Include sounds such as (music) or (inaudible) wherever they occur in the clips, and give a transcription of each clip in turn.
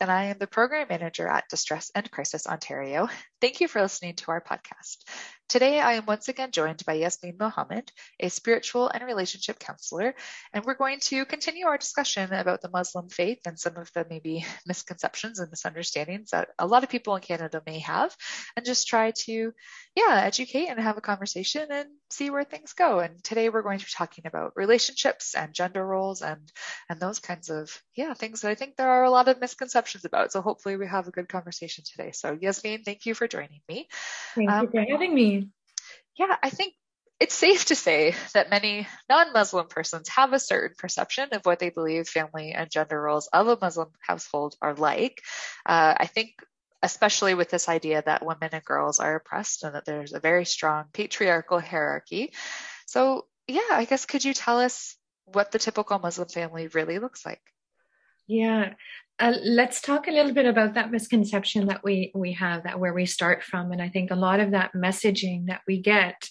And I am the Program Manager at Distress and Crisis Ontario. Thank you for listening to our podcast. Today, I am once again joined by Yasmin Mohammed, a spiritual and relationship counselor, and we're going to continue our discussion about the Muslim faith and some of the maybe (laughs) misconceptions and misunderstandings that a lot of people in Canada may have, and just try to, yeah, educate and have a conversation and see where things go. And today, we're going to be talking about relationships and gender roles and and those kinds of yeah things that I think there are a lot of misconceptions about. So hopefully, we have a good conversation today. So Yasmin, thank you for joining me. Thank um, you for having me yeah, I think it's safe to say that many non Muslim persons have a certain perception of what they believe family and gender roles of a Muslim household are like. Uh, I think, especially with this idea that women and girls are oppressed and that there's a very strong patriarchal hierarchy. So, yeah, I guess could you tell us what the typical Muslim family really looks like? Yeah, uh, let's talk a little bit about that misconception that we we have that where we start from. And i think a lot of that messaging that we get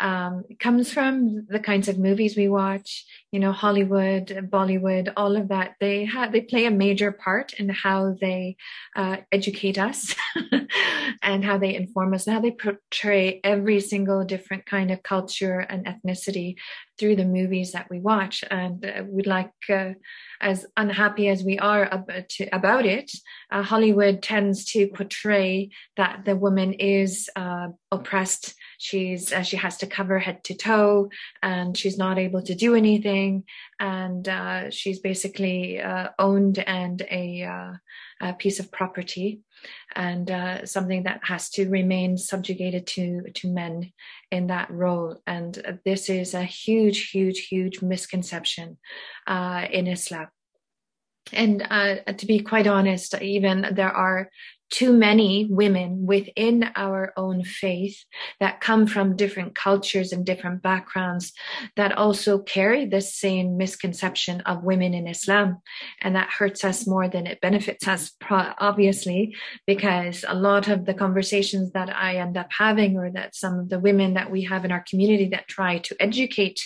um, comes from the kinds of movies we watch you know hollywood bollywood all of that. They have they play a major part in how they uh, educate us (laughs) and how they inform us and how they portray every single different kind of culture and ethnicity through the movies that we watch. And uh, we'd like uh, as unhappy as we are ab- to, about it uh, hollywood tends to portray that the woman is uh, oppressed. She's uh, she has to cover head to toe and she's not able to do anything and uh, she's basically uh, owned and a, uh, a, piece of property and something that has to remain subjugated to to men in that role. And this is a huge huge huge misconception in islam and uh, to be quite honest, even there are too many women within our own faith that come from different cultures and different backgrounds that also carry the same misconception of women in Islam. And that hurts us more than it benefits us, obviously, because a lot of the conversations that I end up having, or that some of the women that we have in our community that try to educate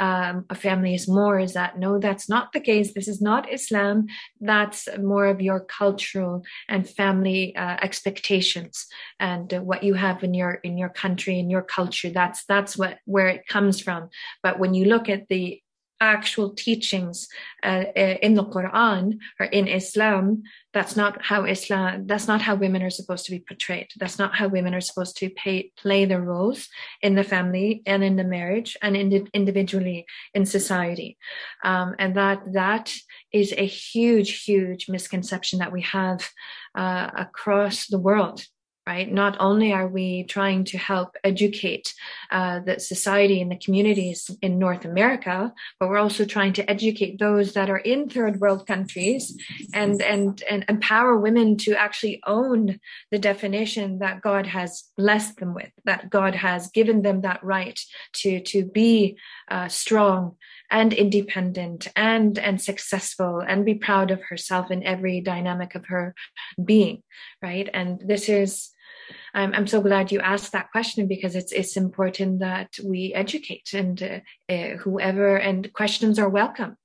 um, a family is more is that no, that's not the case. This is not Islam. That's more of your cultural and family uh, expectations and uh, what you have in your in your country in your culture. That's that's what where it comes from. But when you look at the actual teachings uh, uh, in the Quran or in Islam, that's not how Islam, that's not how women are supposed to be portrayed. That's not how women are supposed to pay, play their roles in the family and in the marriage and in individually in society. Um, and that, that is a huge, huge misconception that we have uh, across the world right? Not only are we trying to help educate uh, the society and the communities in North America, but we're also trying to educate those that are in third world countries and, and, and empower women to actually own the definition that God has blessed them with, that God has given them that right to, to be uh, strong and independent and and successful and be proud of herself in every dynamic of her being right and this is I'm, I'm so glad you asked that question because it's it's important that we educate and uh, uh, whoever and questions are welcome.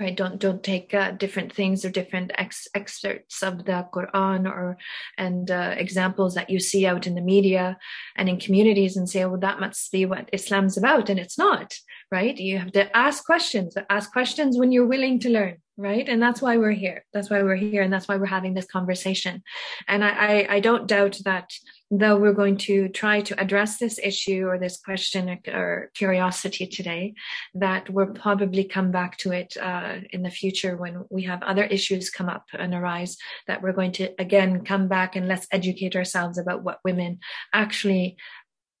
Right? Don't don't take uh, different things or different ex- excerpts of the quran or and uh, examples that you see out in the media and in communities and say well that must be what islam's about and it's not. Right? You have to ask questions ask questions when you're willing to learn right? And that's why we're here. That's why we're here and that's why we're having this conversation. And i i, I don't doubt that though we're going to try to address this issue or this question or curiosity today that we'll probably come back to it uh, in the future when we have other issues come up and arise that we're going to again come back and let's educate ourselves about what women actually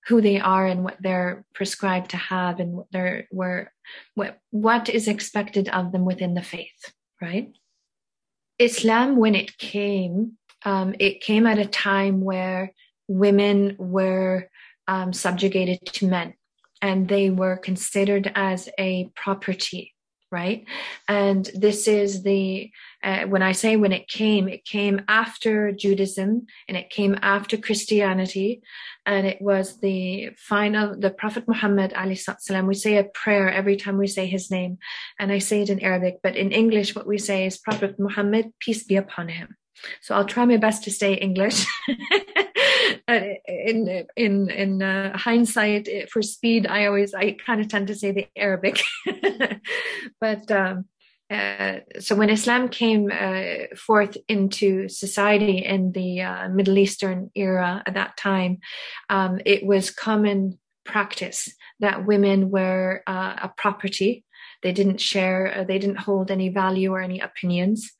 who they are and what they're prescribed to have and what they're where what what is expected of them within the faith right? Islam when it came um, it came at a time where women were um, subjugated to men and they were considered as a property right? And this is the uh, when i say when it came it came after judaism and it came after christianity. And it was the final the prophet muhammad salam we say a prayer every time we say his name. And i say it in arabic but in english what we say is prophet muhammad peace be upon him. So i'll try my best to say english (laughs) in in in uh, hindsight for speed i always i kind of tend to say the arabic. (laughs) But um, uh, so when islam came uh, forth into society in the uh, middle eastern era at that time um, it was common practice that women were uh, a property. They didn't share they didn't hold any value or any opinions.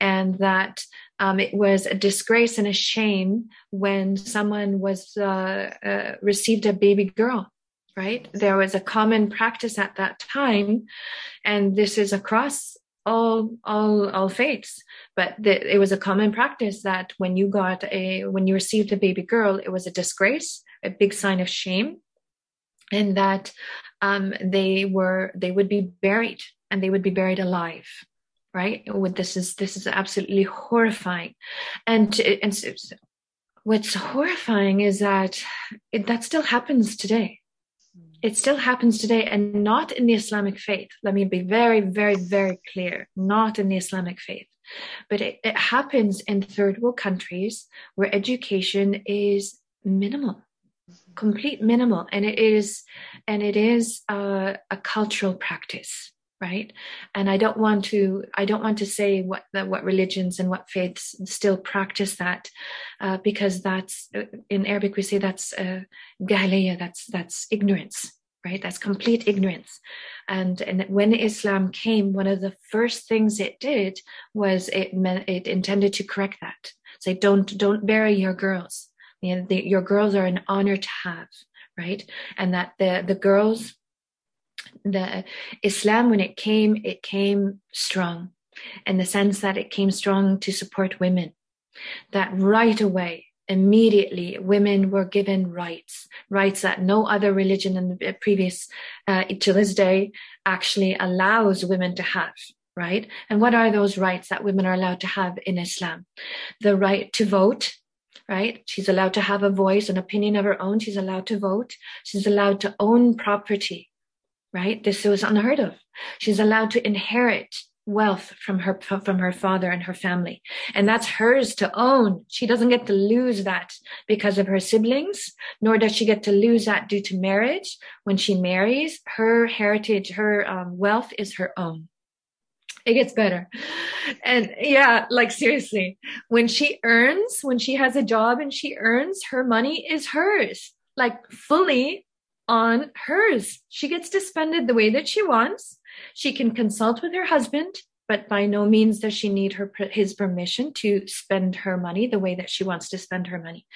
And that um, it was a disgrace and a shame when someone was uh, uh, received a baby girl right? There was a common practice at that time and this is across all all all faiths. But the, it was a common practice that when you got a when you received a baby girl it was a disgrace a big sign of shame and that um, they were they would be buried and they would be buried alive right? This is this is absolutely horrifying. And and what's horrifying is that it, that still happens today. Hmm. it still happens today and not in the islamic faith. Let me be very very very clear. Not in the islamic faith. But it, it happens in third world countries where education is minimal mm-hmm. complete minimal. And it is and it is a cultural practice right? And i don't want to i don't want to say what what religions and what faiths still practice that uh, because that's uh, in arabic we say that's uh, that's that's ignorance right? That's complete ignorance. And and when islam came one of the first things it did was it meant it intended to correct that. Say don't don't bury your girls. You know, the, your girls are an honor to have right? And that the the girls the Islam, when it came, it came strong in the sense that it came strong to support women. That right away, immediately, women were given rights, rights that no other religion in the previous, uh, to this day, actually allows women to have. Right? And what are those rights that women are allowed to have in Islam? The right to vote, right? She's allowed to have a voice, an opinion of her own. She's allowed to vote. She's allowed to own property right? This was unheard of. She's allowed to inherit wealth from her from her father and her family. And that's hers to own. She doesn't get to lose that because of her siblings nor does she get to lose that due to marriage. When she marries her heritage her um, wealth is her own. It gets better. And yeah like seriously when she earns when she has a job and she earns her money is hers. Like fully on hers. She gets to spend it the way that she wants. She can consult with her husband, but by no means does she need her his permission to spend her money the way that she wants to spend her money.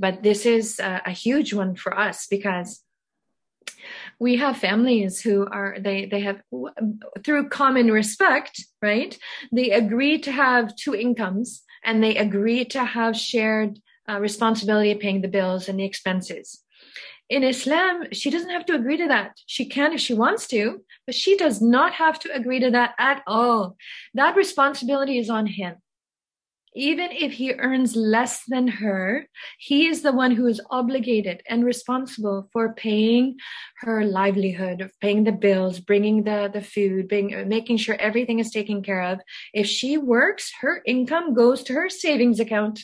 But this is a, a huge one for us because we have families who are they they have through common respect right they agree to have two incomes and they agree to have shared uh, responsibility of paying the bills and the expenses in Islam, she doesn't have to agree to that. She can if she wants to, but she does not have to agree to that at all. That responsibility is on him. even if he earns less than her, he is the one who is obligated and responsible for paying her livelihood, paying the bills, bringing the, the food, being, making sure everything is taken care of. If she works, her income goes to her savings account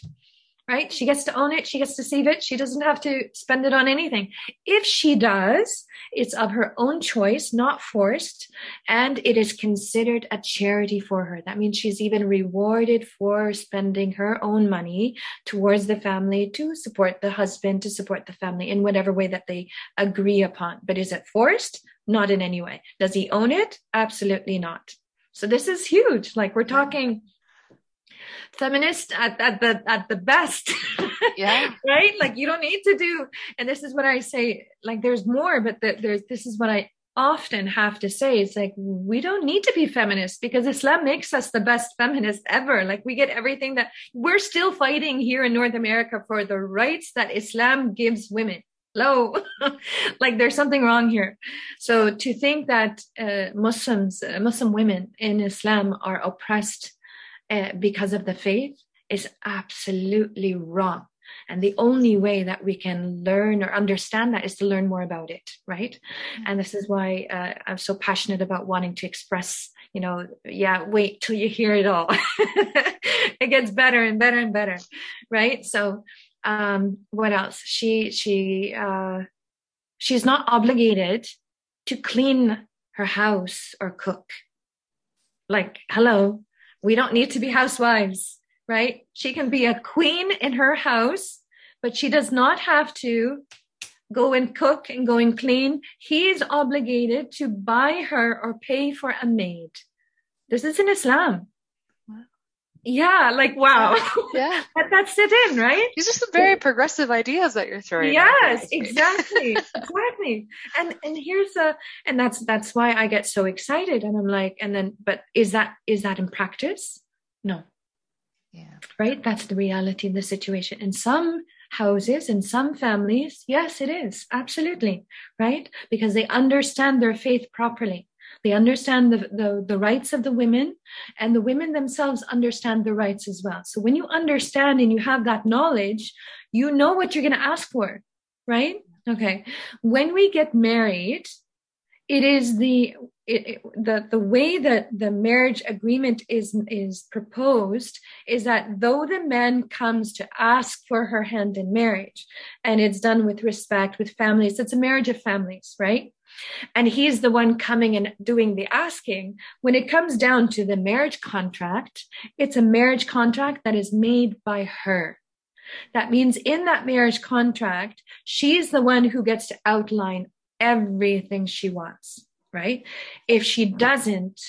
right? She gets to own it. She gets to save it. She doesn't have to spend it on anything. If she does, it's of her own choice, not forced. And it is considered a charity for her. That means she's even rewarded for spending her own money towards the family to support the husband, to support the family in whatever way that they agree upon. But is it forced? Not in any way. Does he own it? Absolutely not. So this is huge. Like we're talking feminist at, at the at the best. Yeah. (laughs) Right? Like you don't need to do and this is what i say like there's more but the, there's this is what i often have to say. It's like we don't need to be feminists because islam makes us the best feminist ever. Like we get everything that we're still fighting here in north america for the rights that islam gives women. Low (laughs) like there's something wrong here. So to think that uh, muslims uh, muslim women in islam are oppressed uh, because of the faith is absolutely wrong. And the only way that we can learn or understand that is to learn more about it, right? Mm-hmm. And this is why uh, I'm so passionate about wanting to express, you know, yeah, wait till you hear it all. (laughs) it gets better and better and better, right? So, um, what else? She, she, uh, she's not obligated to clean her house or cook. Like, hello, we don't need to be housewives, right? She can be a queen in her house, but she does not have to go and cook and go and clean. He is obligated to buy her or pay for a maid. This is in Islam. Yeah, like wow. (laughs) Yeah. (laughs) that, that's it in, right? These are some very progressive ideas that you're throwing. Yes, (laughs) exactly. exactly. And and here's a and that's that's why I get so excited and I'm like, and then but is that is that in practice? No. Yeah. Right? That's the reality of the situation. In some houses, in some families, yes, it is. Absolutely. Right? Because they understand their faith properly. They understand the, the, the rights of the women, and the women themselves understand the rights as well. So when you understand and you have that knowledge, you know what you're going to ask for, right? Okay. When we get married, it is the it, it, the the way that the marriage agreement is is proposed is that though the man comes to ask for her hand in marriage and it's done with respect with families it's a marriage of families right and he's the one coming and doing the asking. When it comes down to the marriage contract, it's a marriage contract that is made by her. That means in that marriage contract, she's the one who gets to outline everything she wants, right? If she doesn't,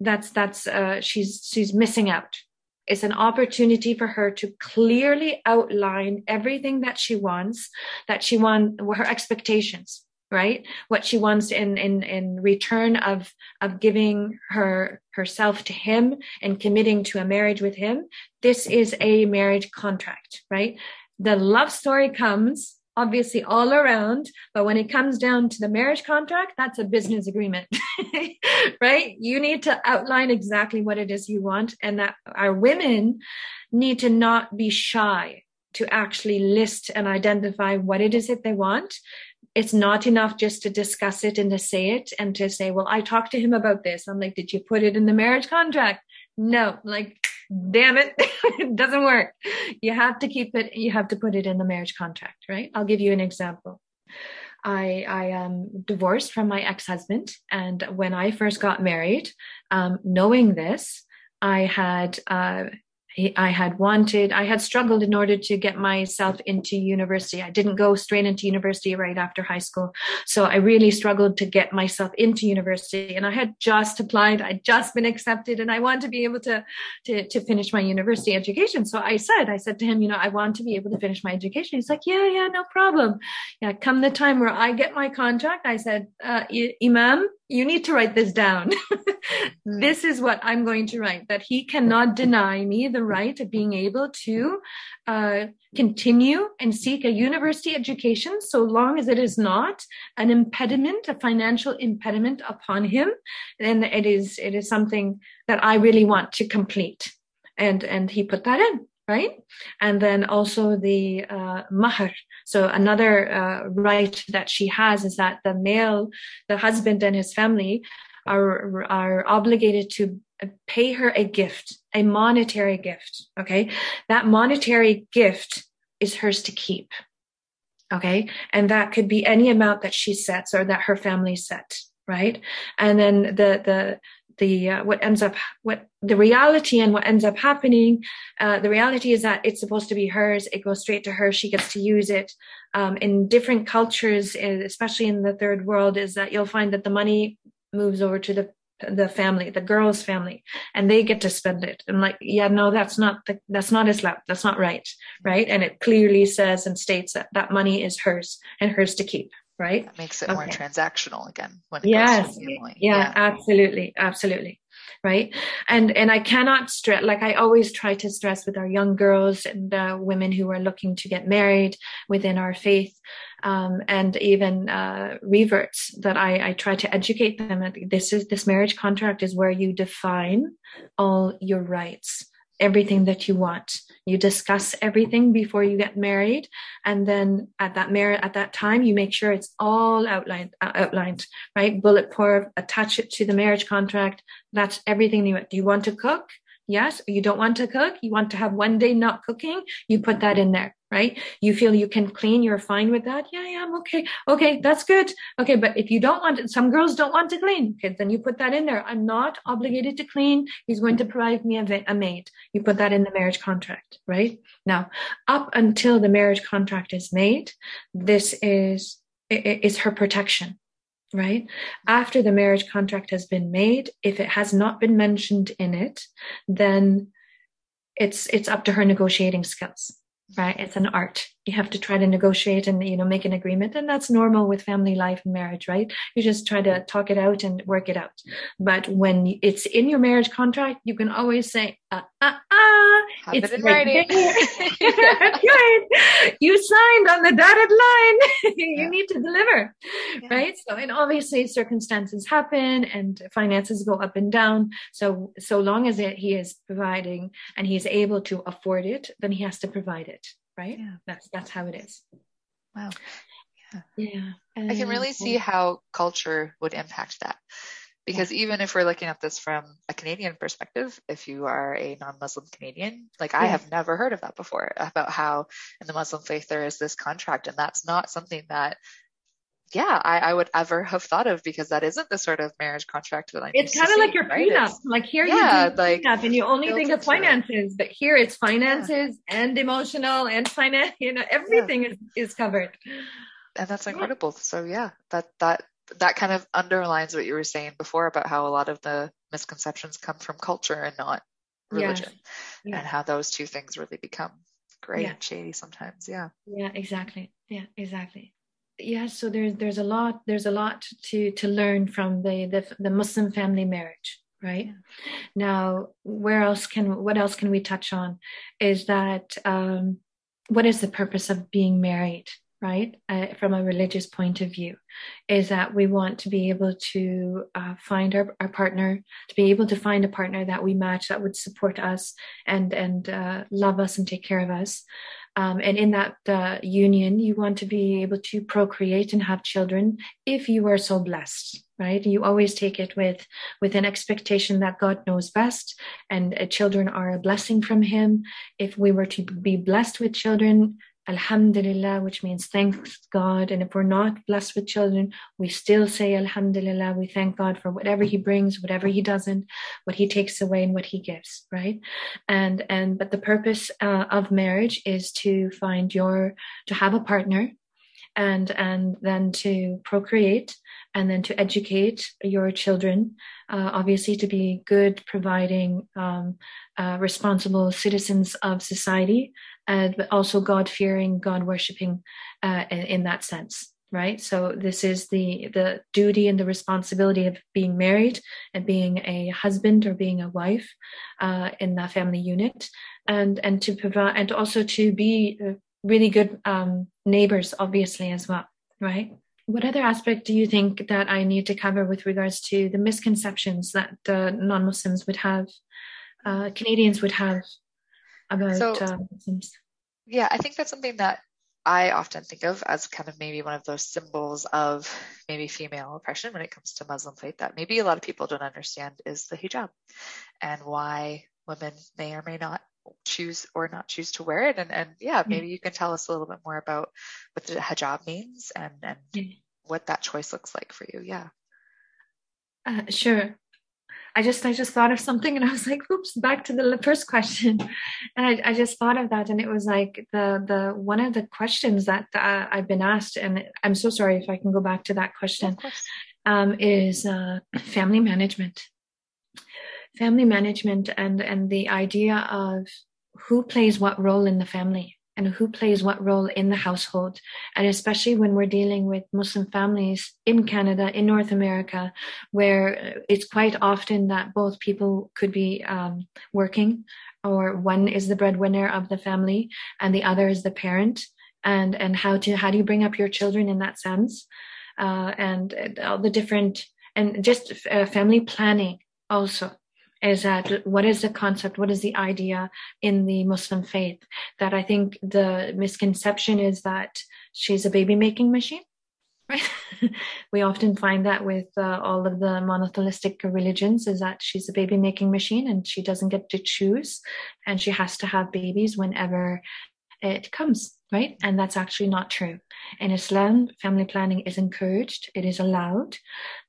that's, that's, uh, she's, she's missing out. It's an opportunity for her to clearly outline everything that she wants, that she wants, her expectations right? What she wants in in in return of of giving her herself to him and committing to a marriage with him this is a marriage contract right? The love story comes obviously all around but when it comes down to the marriage contract that's a business agreement (laughs) right? You need to outline exactly what it is you want and that our women need to not be shy to actually list and identify what it is that they want it's not enough just to discuss it and to say it and to say, well, I talked to him about this. I'm like, did you put it in the marriage contract? No, like, damn it, (laughs) it doesn't work. You have to keep it, you have to put it in the marriage contract, right? I'll give you an example. I, I am divorced from my ex-husband. And when I first got married, um, knowing this, I had uh, I had wanted, I had struggled in order to get myself into university. I didn't go straight into university right after high school. So I really struggled to get myself into university and I had just applied. I'd just been accepted and I wanted to be able to, to, to finish my university education. So I said, I said to him, you know, I want to be able to finish my education. He's like, yeah, yeah, no problem. Yeah. Come the time where I get my contract, I said, uh, Imam, you need to write this down. (laughs) this is what I'm going to write that he cannot deny me the right of being able to uh, continue and seek a university education so long as it is not an impediment, a financial impediment upon him. Then it is, it is something that I really want to complete. and and he put that in right and then also the uh, mahar so another uh, right that she has is that the male the husband and his family are are obligated to pay her a gift a monetary gift okay? That monetary gift is hers to keep okay? And that could be any amount that she sets or that her family set right? And then the the the uh, what ends up what the reality and what ends up happening uh, the reality is that it's supposed to be hers. It goes straight to her. She gets to use it um, in different cultures especially in the third world is that you'll find that the money moves over to the the family the girl's family and they get to spend it and like yeah no that's not the, that's not islam that's not right right and it clearly says and states that that money is hers and hers to keep right? That makes it okay. more transactional again when it yes. goes to family. Yeah, yeah, absolutely, absolutely. Right. And and I cannot stress like I always try to stress with our young girls and uh, women who are looking to get married within our faith, um, and even uh, reverts that I, I try to educate them. This is this marriage contract is where you define all your rights everything that you want. You discuss everything before you get married, and then at that mar- at that time, you make sure it's all outlined. Uh, outlined, right? Bullet point, attach it to the marriage contract. That's everything you want. Do you want to cook? Yes. You don't want to cook. You want to have one day not cooking. You put that in there right? You feel you can clean, you're fine with that. Yeah, yeah, I'm okay. Okay, that's good. Okay, but if you don't want it, some girls don't want to clean. Okay, then you put that in there. I'm not obligated to clean. He's going to provide me a, a maid. You put that in the marriage contract, right? Now, up until the marriage contract is made, this is is her protection. Right after the marriage contract has been made, if it has not been mentioned in it, then it's it's up to her negotiating skills right it's an art you have to try to negotiate and you know make an agreement and that's normal with family life and marriage right? You just try to talk it out and work it out. But when it's in your marriage contract you can always say uh, uh, uh, it's it in writing. Right (laughs) (laughs) you signed on the dotted line. (laughs) You yeah. need to deliver. Yeah. right? So and obviously circumstances happen and finances go up and down. So so long as it, he is providing and he's able to afford it then he has to provide it right? Yeah. That's that's how it is. Wow. Yeah. Yeah. I can really see how culture would impact that. Because yeah. even if we're looking at this from a Canadian perspective, if you are a non-Muslim Canadian, like I have never heard of that before about how in the Muslim faith there is this contract and that's not something that yeah, I, I, would ever have thought of because that isn't the sort of marriage contract that I'm. It's kind of like your right? prenup. It's, like here, yeah, you like prenup and you only think of finances, but here it's finances yeah. and emotional and finance. You know, everything yeah. is is covered. And that's incredible. Yeah. So yeah, that that that kind of underlines what you were saying before about how a lot of the misconceptions come from culture and not religion, and how those two things really become gray and shady sometimes. Yeah. Yeah. Exactly. Yeah. Exactly yeah so there's there's a lot there's a lot to to learn from the the, the muslim family marriage right? Yeah. now where else can what else can we touch on is that um what is the purpose of being married right? Uh, from a religious point of view is that we want to be able to uh, find our, our partner to be able to find a partner that we match that would support us and and uh, love us and take care of us um, and in that uh, union, you want to be able to procreate and have children if you are so blessed, right? You always take it with, with an expectation that God knows best and uh, children are a blessing from Him. If we were to be blessed with children, Alhamdulillah, which means thanks God. And if we're not blessed with children, we still say Alhamdulillah. We thank God for whatever He brings, whatever He doesn't, what He takes away, and what He gives, right? And and but the purpose uh, of marriage is to find your to have a partner, and and then to procreate, and then to educate your children. Uh, obviously, to be good, providing, um, uh, responsible citizens of society uh, but also God fearing, God worshiping uh, in, in, that sense, right? So this is the the duty and the responsibility of being married and being a husband or being a wife uh, in that family unit, and and to provide and also to be uh, really good um, neighbors, obviously as well, right? What other aspect do you think that I need to cover with regards to the misconceptions that the non-Muslims would have uh, Canadians would have about so, uh, Yeah, I think that's something that I often think of as kind of maybe one of those symbols of maybe female oppression when it comes to Muslim faith that maybe a lot of people don't understand is the hijab and why women may or may not choose or not choose to wear it. And, and yeah, maybe you can tell us a little bit more about what the hijab means and, and what that choice looks like for you. Yeah. Uh, sure. I just I just thought of something and I was like, oops, back to the first question, (laughs) and I, I just thought of that and it was like the the one of the questions that uh, I've been asked, and I'm so sorry if I can go back to that question, um, is uh, (clears throat) family management, family management, and and the idea of who plays what role in the family and who plays what role in the household. And especially when we're dealing with Muslim families in Canada, in North America, where it's quite often that both people could be um, working, or one is the breadwinner of the family and the other is the parent. And, and how to how do you bring up your children in that sense uh, and all the different and just uh, family planning also is that what is the concept what is the idea in the muslim faith? That i think the misconception is that she's a baby making machine right? (laughs) We often find that with uh, all of the monotheistic religions is that she's a baby making machine and she doesn't get to choose and she has to have babies whenever it comes right? And that's actually not true. In Islam, family planning is encouraged, it is allowed.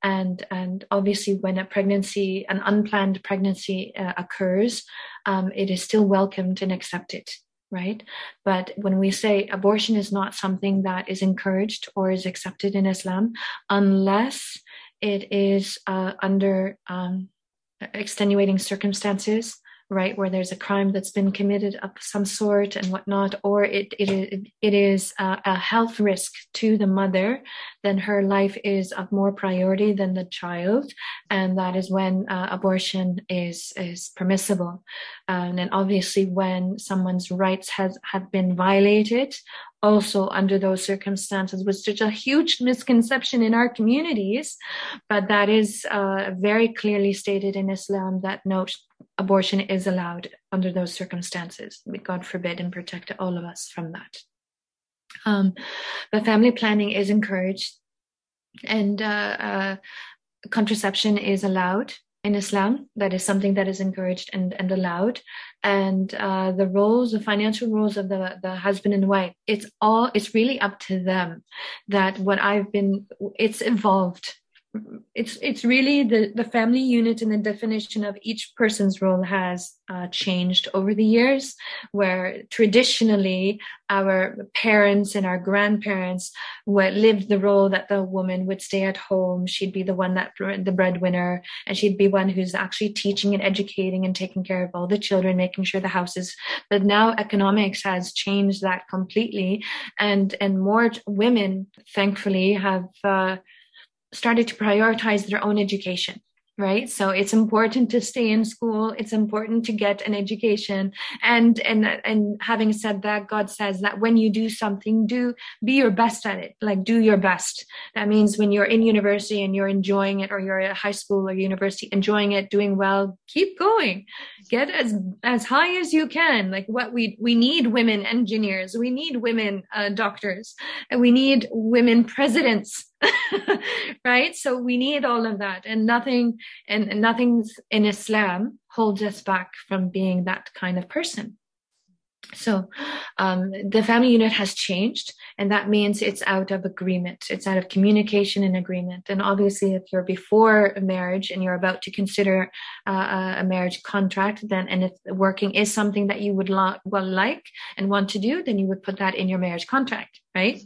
And, and obviously, when a pregnancy, an unplanned pregnancy uh, occurs, um, it is still welcomed and accepted. Right. But when we say abortion is not something that is encouraged or is accepted in Islam, unless it is uh, under um, extenuating circumstances, right where there's a crime that's been committed of some sort and whatnot or it it, it is a, a health risk to the mother then her life is of more priority than the child and that is when uh, abortion is is permissible. And obviously when someone's rights has have been violated also under those circumstances was such a huge misconception in our communities but that is uh, very clearly stated in islam that no abortion is allowed under those circumstances. God forbid and protect all of us from that. Um, but family planning is encouraged, and uh, uh, contraception is allowed in Islam. That is something that is encouraged and, and allowed. And uh, the roles, the financial roles of the, the husband and wife, it's all, it's really up to them. That what I've been, it's evolved it's it's really the the family unit and the definition of each person's role has uh, changed over the years where traditionally our parents and our grandparents would lived the role that the woman would stay at home. She'd be the one that the breadwinner and she'd be one who's actually teaching and educating and taking care of all the children making sure the house is but now economics has changed that completely. And and more women thankfully have uh, started to prioritize their own education right? So it's important to stay in school. It's important to get an education. And and and having said that god says that when you do something do be your best at it. Like do your best. That means when you're in university and you're enjoying it or you're at high school or university enjoying it doing well keep going. Get as as high as you can. Like what we we need women engineers. We need women uh, doctors. And we need women presidents (laughs) right? So we need all of that, and nothing and, and nothing's in Islam holds us back from being that kind of person. So um, the family unit has changed, and that means it's out of agreement. It's out of communication and agreement. And obviously, if you're before a marriage and you're about to consider uh, a marriage contract, then and if working is something that you would lo- well like and want to do, then you would put that in your marriage contract, right?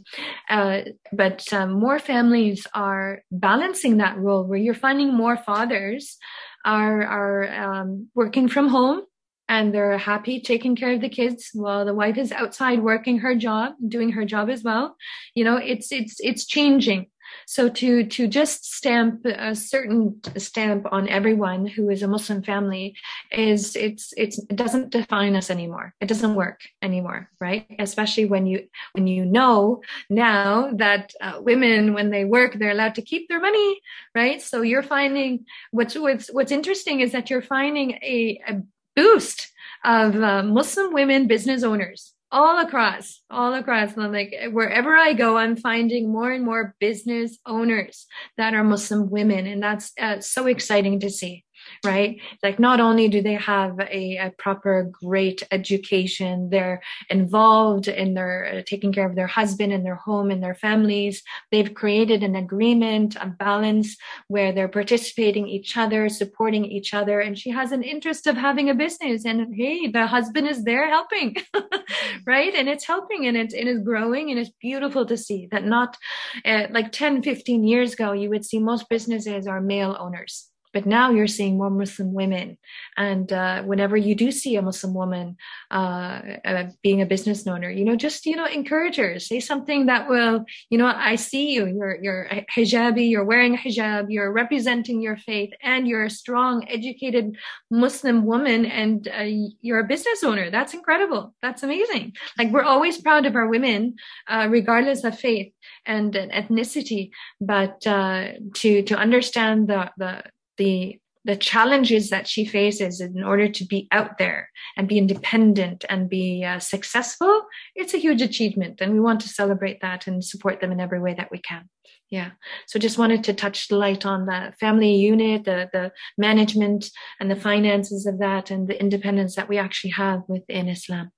Uh, but um, more families are balancing that role where you're finding more fathers are are um, working from home and they're happy taking care of the kids while the wife is outside working her job doing her job as well. You know it's it's it's changing. So to to just stamp a certain stamp on everyone who is a muslim family is it's it's it doesn't define us anymore. It doesn't work anymore right? Especially when you when you know now that uh, women when they work they're allowed to keep their money right? So you're finding what's what's what's interesting is that you're finding a, a boost of uh, Muslim women business owners all across, all across. like wherever I go, I'm finding more and more business owners that are Muslim women, and that's uh, so exciting to see right? Like not only do they have a, a proper great education, they're involved in their uh, taking care of their husband and their home and their families. They've created an agreement, a balance where they're participating each other, supporting each other. And she has an interest of having a business. And hey, the husband is there helping, (laughs) right? And it's helping and it's, it is growing and it's beautiful to see that not uh, like 10, 15 years ago, you would see most businesses are male owners but now you're seeing more Muslim women. And uh, whenever you do see a Muslim woman uh, uh, being a business owner, you know, just, you know, encourage her. Say something that will, you know, I see you. You're, you're hijabi, you're wearing a hijab, you're representing your faith, and you're a strong, educated Muslim woman, and uh, you're a business owner. That's incredible. That's amazing. Like, we're always proud of our women, uh, regardless of faith and ethnicity, but uh, to, to understand the, the, the the challenges that she faces in order to be out there and be independent and be uh, successful it's a huge achievement. And we want to celebrate that and support them in every way that we can. Yeah. So just wanted to touch the light on the family unit the the management and the finances of that and the independence that we actually have within islam.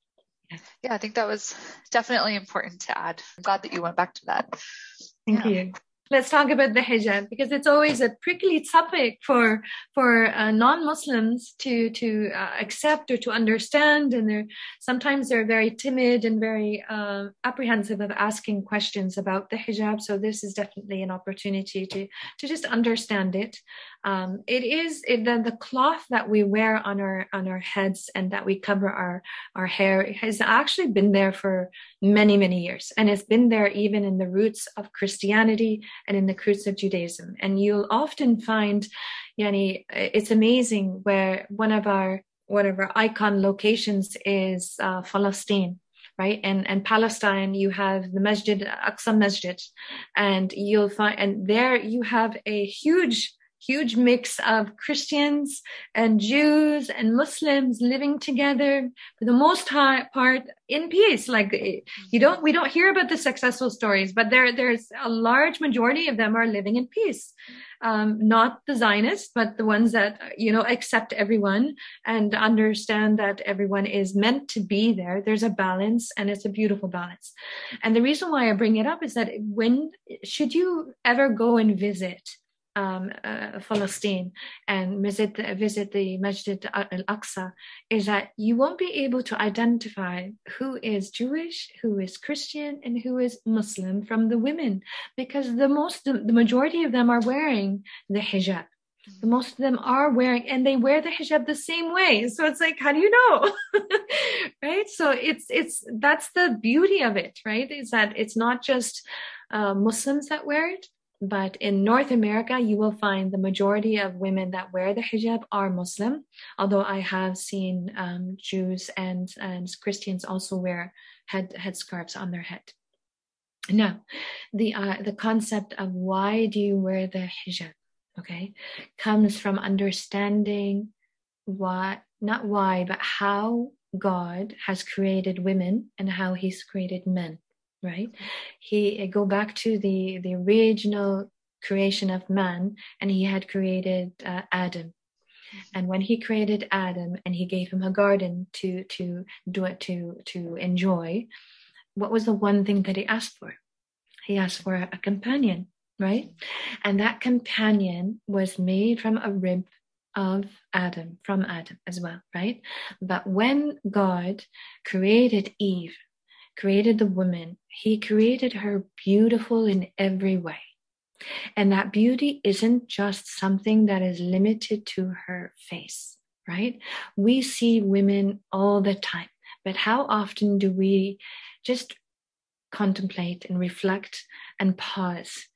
Yeah, yeah i think that was definitely important to add. I'm glad that you went back to that. Thank yeah. you let's talk about the hijab because it's always a prickly topic for for uh, non-muslims to to uh, accept or to understand and they're sometimes they're very timid and very uh, apprehensive of asking questions about the hijab. So this is definitely an opportunity to to just understand it um, it is it, the, the cloth that we wear on our on our heads and that we cover our our hair has actually been there for many many years. And it's been there even in the roots of christianity and in the roots of judaism. And you'll often find yani it's amazing where one of our one of our icon locations is uh, Palestine right? And and Palestine, you have the Masjid Aqsa Masjid, and you'll find and there you have a huge huge mix of Christians and Jews and Muslims living together for the most part in peace. Like you don't, we don't hear about the successful stories, but there, there's a large majority of them are living in peace. Um, not the Zionists, but the ones that, you know, accept everyone and understand that everyone is meant to be there. There's a balance and it's a beautiful balance. And the reason why I bring it up is that when, should you ever go and visit, um, uh, Palestine and visit visit the Masjid al Aqsa is that you won't be able to identify who is Jewish, who is Christian, and who is Muslim from the women because the most the, the majority of them are wearing the hijab. The most of them are wearing, and they wear the hijab the same way. So it's like, how do you know? (laughs) right? So it's, it's, that's the beauty of it, right? Is that it's not just uh, Muslims that wear it, but in North America, you will find the majority of women that wear the hijab are Muslim, although I have seen um, Jews and, and Christians also wear head headscarves on their head. Now, the uh, the concept of why do you wear the hijab, okay, comes from understanding why, not why, but how God has created women and how He's created men right? He go back to the the original creation of man and he had created uh, adam. And when he created adam and he gave him a garden to to do it to to enjoy what was the one thing that he asked for? He asked for a companion right? And that companion was made from a rib of adam from adam as well right? But when god created eve created the woman, he created her beautiful in every way. And that beauty isn't just something that is limited to her face, right? We see women all the time, but how often do we just contemplate and reflect and pause?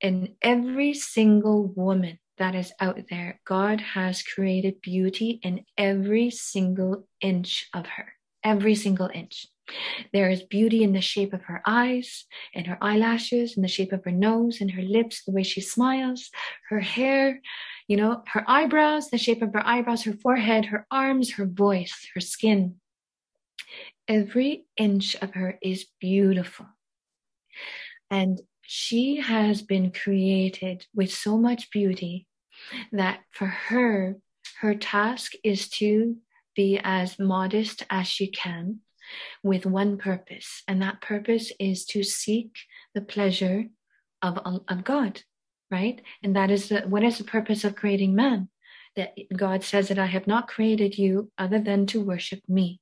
In every single woman that is out there, God has created beauty in every single inch of her, every single inch There is beauty in the shape of her eyes, in her eyelashes, in the shape of her nose, in her lips, the way she smiles, her hair, you know, her eyebrows, the shape of her eyebrows, her forehead, her arms, her voice, her skin. Every inch of her is beautiful. And she has been created with so much beauty that for her, her task is to be as modest as she can with one purpose. And that purpose is to seek the pleasure of, of God, right? And that is the, what is the purpose of creating man? That God says that I have not created you other than to worship me.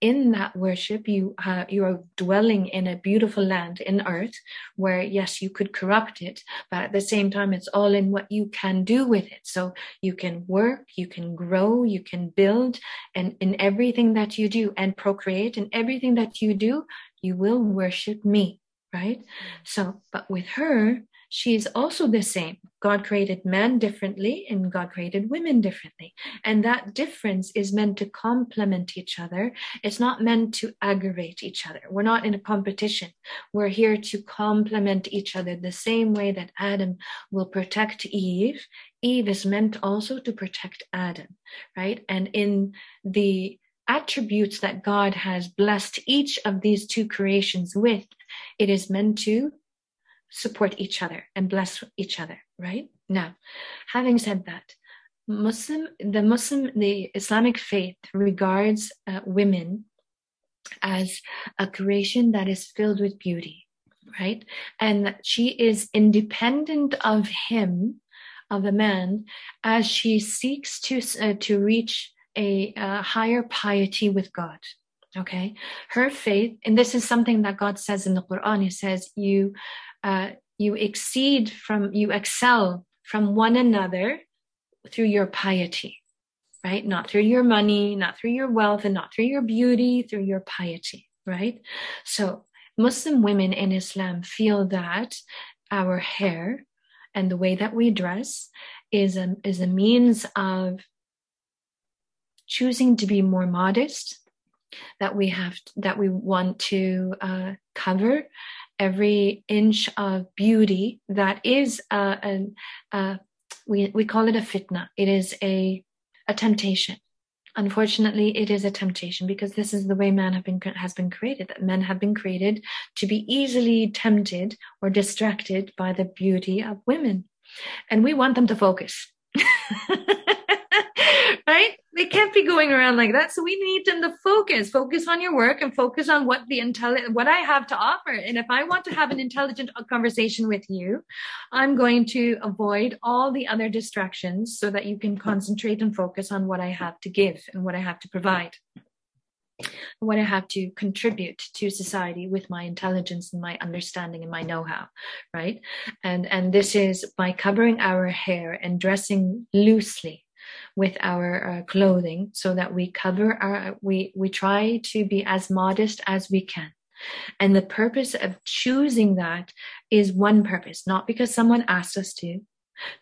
In that worship, you uh, you are dwelling in a beautiful land in earth, where yes, you could corrupt it, but at the same time, it's all in what you can do with it. So you can work, you can grow, you can build, and in everything that you do and procreate, in everything that you do, you will worship me, right? So, but with her, she is also the same. God created men differently and God created women differently. And that difference is meant to complement each other. It's not meant to aggravate each other. We're not in a competition. We're here to complement each other the same way that Adam will protect Eve. Eve is meant also to protect Adam, right? And in the attributes that God has blessed each of these two creations with, it is meant to support each other and bless each other, right? Now, having said that, Muslim, the Muslim, the Islamic faith regards uh, women as a creation that is filled with beauty, right? And that she is independent of him, of the man, as she seeks to uh, to reach a, a higher piety with God. Okay, her faith, and this is something that God says in the Quran. He says, "You uh, you exceed from, you excel from one another through your piety, right? Not through your money, not through your wealth, and not through your beauty, through your piety, right? So Muslim women in Islam feel that our hair and the way that we dress is a, is a means of choosing to be more modest that we have that we want to uh, cover every inch of beauty that is uh, we, we call it a fitna. It is a, a temptation. Unfortunately, it is a temptation because this is the way man have been, has been created, that men have been created to be easily tempted or distracted by the beauty of women. And we want them to focus. (laughs) right? They can't be going around like that. So we need them to focus, focus on your work and focus on what the intelligent, what I have to offer. And if I want to have an intelligent conversation with you, I'm going to avoid all the other distractions so that you can concentrate and focus on what I have to give and what I have to provide what I have to contribute to society with my intelligence and my understanding and my know-how, right? And and this is by covering our hair and dressing loosely with our uh, clothing so that we cover our we we try to be as modest as we can. And the purpose of choosing that is one purpose not because someone asked us to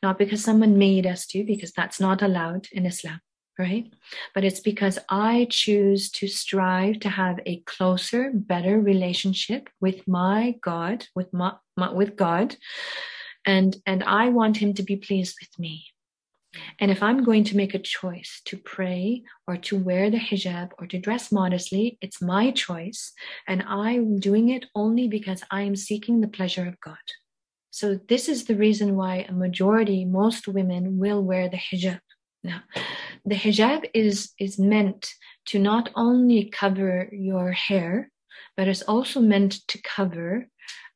not because someone made us to because that's not allowed in islam right? But it's because i choose to strive to have a closer better relationship with my god with my, my with god and and i want him to be pleased with me and if I'm going to make a choice to pray or to wear the hijab or to dress modestly, it's my choice. And I'm doing it only because I am seeking the pleasure of God. So this is the reason why a majority, most women will wear the hijab. Now, the hijab is, is meant to not only cover your hair, but it's also meant to cover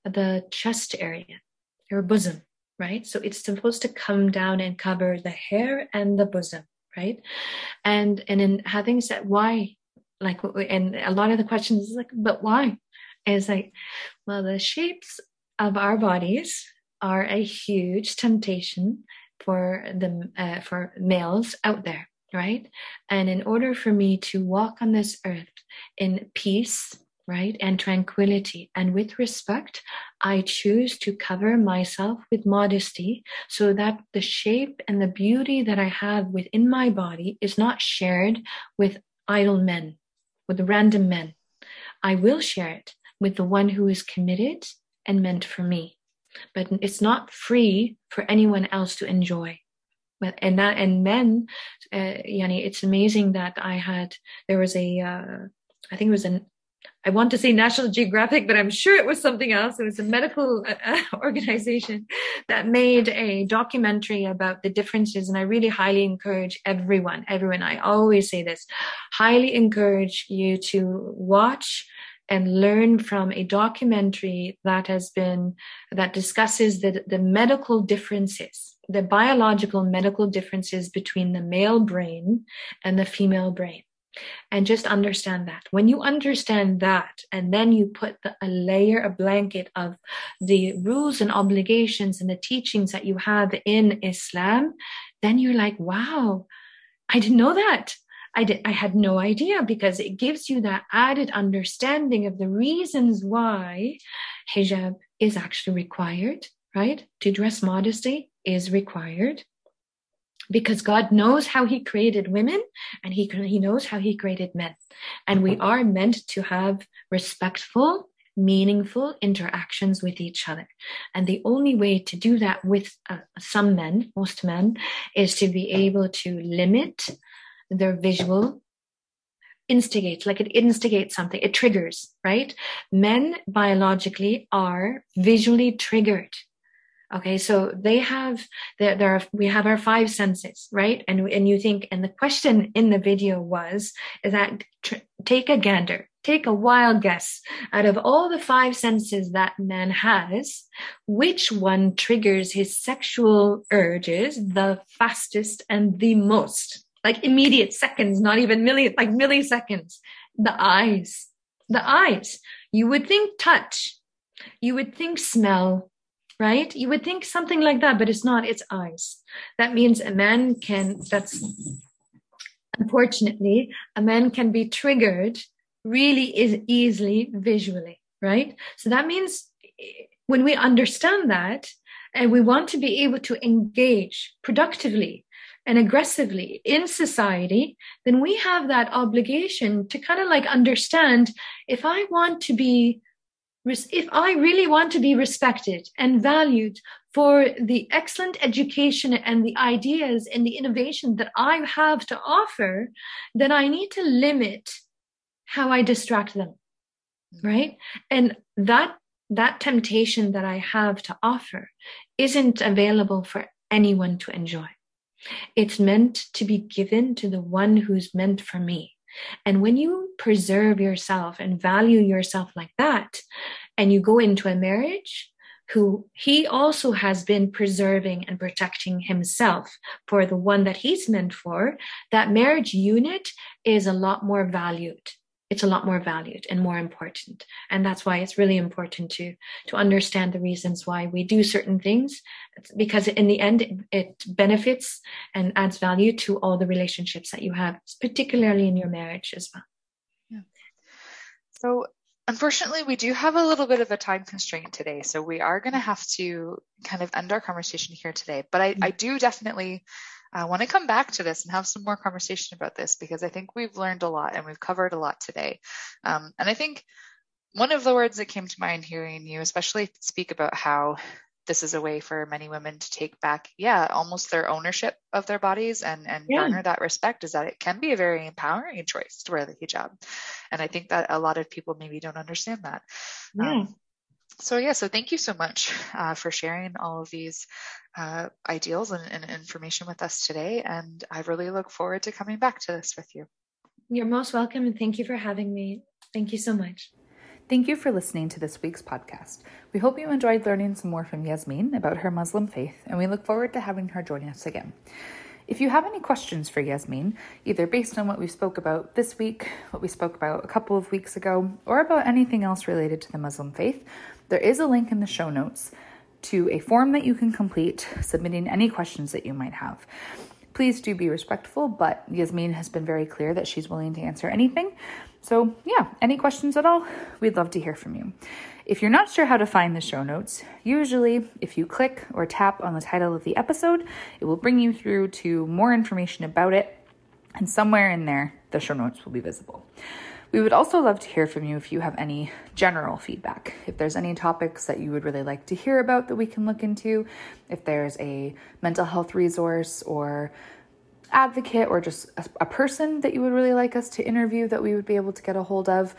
the chest area, your bosom right? So it's supposed to come down and cover the hair and the bosom, right? And and in having said why, like, and a lot of the questions is like, but why? And it's like, well, the shapes of our bodies are a huge temptation for the uh, for males out there, right? And in order for me to walk on this earth in peace right? And tranquility. And with respect, I choose to cover myself with modesty so that the shape and the beauty that I have within my body is not shared with idle men, with random men. I will share it with the one who is committed and meant for me. But it's not free for anyone else to enjoy. But and that and men, uh, it's amazing that I had there was a uh, I think it was an I want to say National Geographic, but I'm sure it was something else. It was a medical uh, (laughs) organization that made a documentary about the differences. And I really highly encourage everyone, everyone, I always say this, highly encourage you to watch and learn from a documentary that has been, that discusses the, the medical differences, the biological medical differences between the male brain and the female brain and just understand that. When you understand that and then you put the, a layer a blanket of the rules and obligations and the teachings that you have in islam then you're like wow i didn't know that. I, did, I had no idea because it gives you that added understanding of the reasons why hijab is actually required, right? To dress modesty is required because God knows how he created women and he, he knows how he created men. And we are meant to have respectful, meaningful interactions with each other. And the only way to do that with uh, some men, most men, is to be able to limit their visual instigates, like it instigates something, it triggers, right? Men biologically are visually triggered. Okay, so they have there, there are we have our five senses, right? And and you think, and the question in the video was is that tr- take a gander, take a wild guess out of all the five senses that man has, which one triggers his sexual urges the fastest and the most? Like immediate seconds, not even milli like milliseconds. The eyes, the eyes. You would think touch, you would think smell right? You would think something like that, but it's not, it's eyes. That means a man can, that's unfortunately, a man can be triggered really is easily visually, right? So that means eh, when we understand that and we want to be able to engage productively and aggressively in society, then we have that obligation to kind of like understand if I want to be if I really want to be respected and valued for the excellent education and the ideas and the innovation that I have to offer, then I need to limit how I distract them. Mm-hmm. Right. And that, that temptation that I have to offer isn't available for anyone to enjoy. It's meant to be given to the one who's meant for me. And when you preserve yourself and value yourself like that, and you go into a marriage who he also has been preserving and protecting himself for the one that he's meant for, that marriage unit is a lot more valued. It's a lot more valued and more important. And that's why it's really important to, to understand the reasons why we do certain things, because in the end, it benefits and adds value to all the relationships that you have, particularly in your marriage as well. Yeah. So Unfortunately, we do have a little bit of a time constraint today, so we are going to have to kind of end our conversation here today. But I, mm-hmm. I do definitely uh, want to come back to this and have some more conversation about this because I think we've learned a lot and we've covered a lot today. Um, and I think one of the words that came to mind hearing you, especially speak about how this is a way for many women to take back, yeah, almost their ownership of their bodies and, and yeah. garner that respect is that it can be a very empowering choice to wear the hijab. And I think that a lot of people maybe don't understand that. Yeah. Um, so yeah, so thank you so much uh, for sharing all of these uh, ideals and, and information with us today. And I really look forward to coming back to this with you. You're most welcome and thank you for having me. Thank you so much. Thank you for listening to this week's podcast. We hope you enjoyed learning some more from Yasmin about her Muslim faith, and we look forward to having her join us again. If you have any questions for Yasmin, either based on what we spoke about this week, what we spoke about a couple of weeks ago, or about anything else related to the Muslim faith, there is a link in the show notes to a form that you can complete submitting any questions that you might have. Please do be respectful, but Yasmin has been very clear that she's willing to answer anything. So, yeah, any questions at all? We'd love to hear from you. If you're not sure how to find the show notes, usually if you click or tap on the title of the episode, it will bring you through to more information about it, and somewhere in there, the show notes will be visible. We would also love to hear from you if you have any general feedback. If there's any topics that you would really like to hear about that we can look into, if there's a mental health resource or advocate or just a, person that you would really like us to interview that we would be able to get a hold of.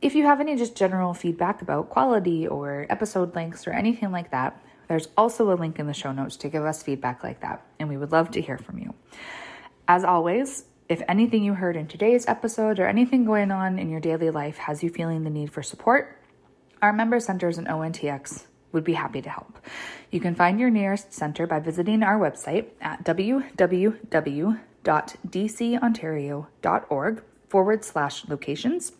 If you have any just general feedback about quality or episode links or anything like that, there's also a link in the show notes to give us feedback like that, and we would love to hear from you. As always, if anything you heard in today's episode or anything going on in your daily life has you feeling the need for support, our member centers in ONTX would be happy to help. You can find your nearest center by visiting our website at www.dcontario.org forward slash locations.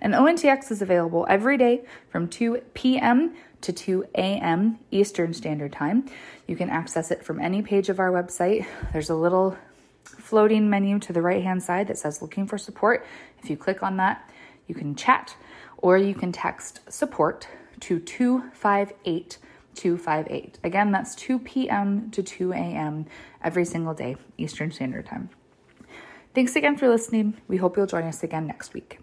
And ONTX is available every day from 2 p.m. to 2 a.m. Eastern Standard Time. You can access it from any page of our website. There's a little floating menu to the right hand side that says looking for support. If you click on that, you can chat or you can text support to 258 258. Again, that's 2 p.m. to 2 a.m. every single day, Eastern Standard Time. Thanks again for listening. We hope you'll join us again next week.